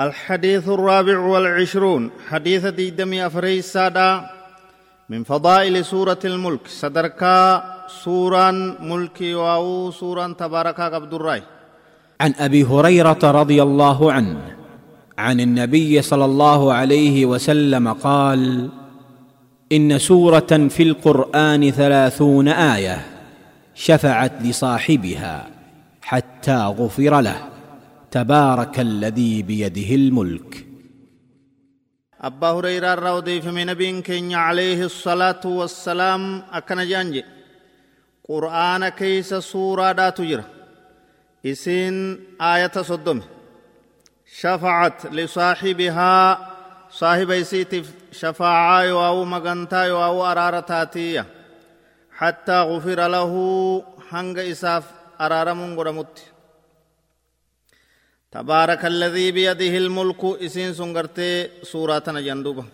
الحديث الرابع والعشرون حديث ديدمي أفريسادا من فضائل سورة الملك صدركا سورة ملك واو سورة تباركا قبد الرأي. عن أبي هريرة رضي الله عنه عن النبي صلى الله عليه وسلم قال إن سورة في القرآن ثلاثون آية شفعت لصاحبها حتى غفر له. تبارك الذي بيده الملك. أبا هريرة الرودي في نبي كين عليه الصلاة والسلام أكن جانجي. قرآن كيس سورة دا تجرى إسين آية صدم. شفعت لصاحبها صاحب إسيت شفاعة يواو مغنتا يواو أرارتاتية. حتى غفر له هنگ إساف أرارمون قرمت تبارك الذي بيده الملك إسين سنغرتي سورة جندوبة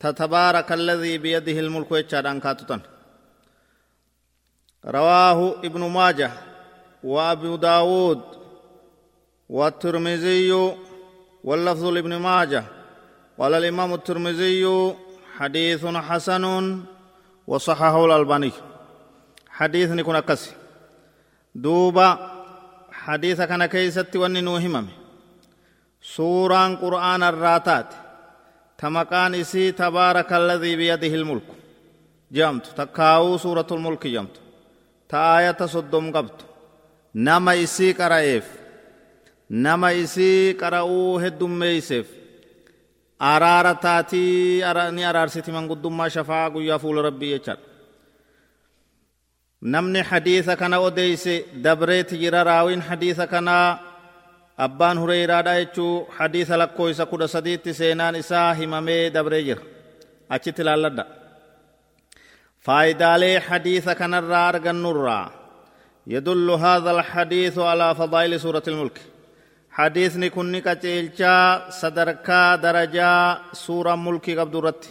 تتبارك الذي بيده الملك يتشاران كاتتن رواه ابن ماجه وابو داود والترمذي واللفظ لابن ماجه قال الإمام الترمذي حديث حسن وصححه الألباني حديث نكون أكسي دوبا حديث كان كيست وني نوهمم. سوران قرآن الراتات. تمكان إسي تبارك الذي بيده الملك. جمت. تكاو سورة الملك جمت. تآية صدوم قبت. نما إسي قرأيف نما إسي قرأو هدوم ميسف. أرارة تاتي أراني أرارسيتي من قدوم ما شفاء قويا فول ربي يجر. namni hadiisa kana odeyse dabreeti jira raawin hadiisa kanaa abbaan hureyraadha jechuu hadiisa lakkoysa kudha sadiitti seenaan isaa himamee dabree jira. Achitti ilaalladha. Faayidaalee hadiisa kanarraa argannurraa yadullu haadha alhadiisu alaa fadaa'ili suurati ilmulki hadiisni kunni qaceelchaa sadarkaa darajaa suura mulkii qabdu irratti.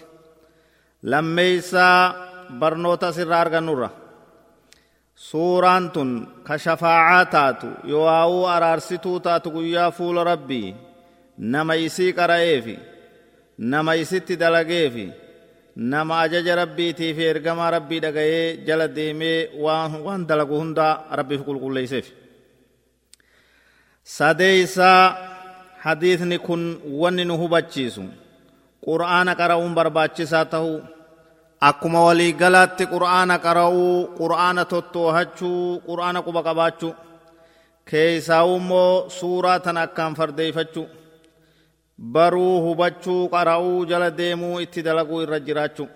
Lammeeysaa barnoota asirraa argannurra suuraan tun ka shafaacaa taatu yowaa'uu araarsituu taatu guyyaa fuula rabbii nama isii qara'eefi nama isitti dalageefi nama ajaja rabbiitii fi ergamaa rabbii dhagayee jala deemee waan dalagu hundaa rabbiif qulqulleeyseef sadeeysaa hadiisni kun wanni nu hubachiisu qur'aana qara'uun barbaachisaa tahuu akkuma walii galaatti qur'aana qara'uu qur'aana tottoohachuu qur'aana quba qabaachuu keeysaa'u immoo suuraa tana akkaan fardeeyfachuu baruu hubachuu qara'uu jala deemuu itti dalaguu irra jiraachuu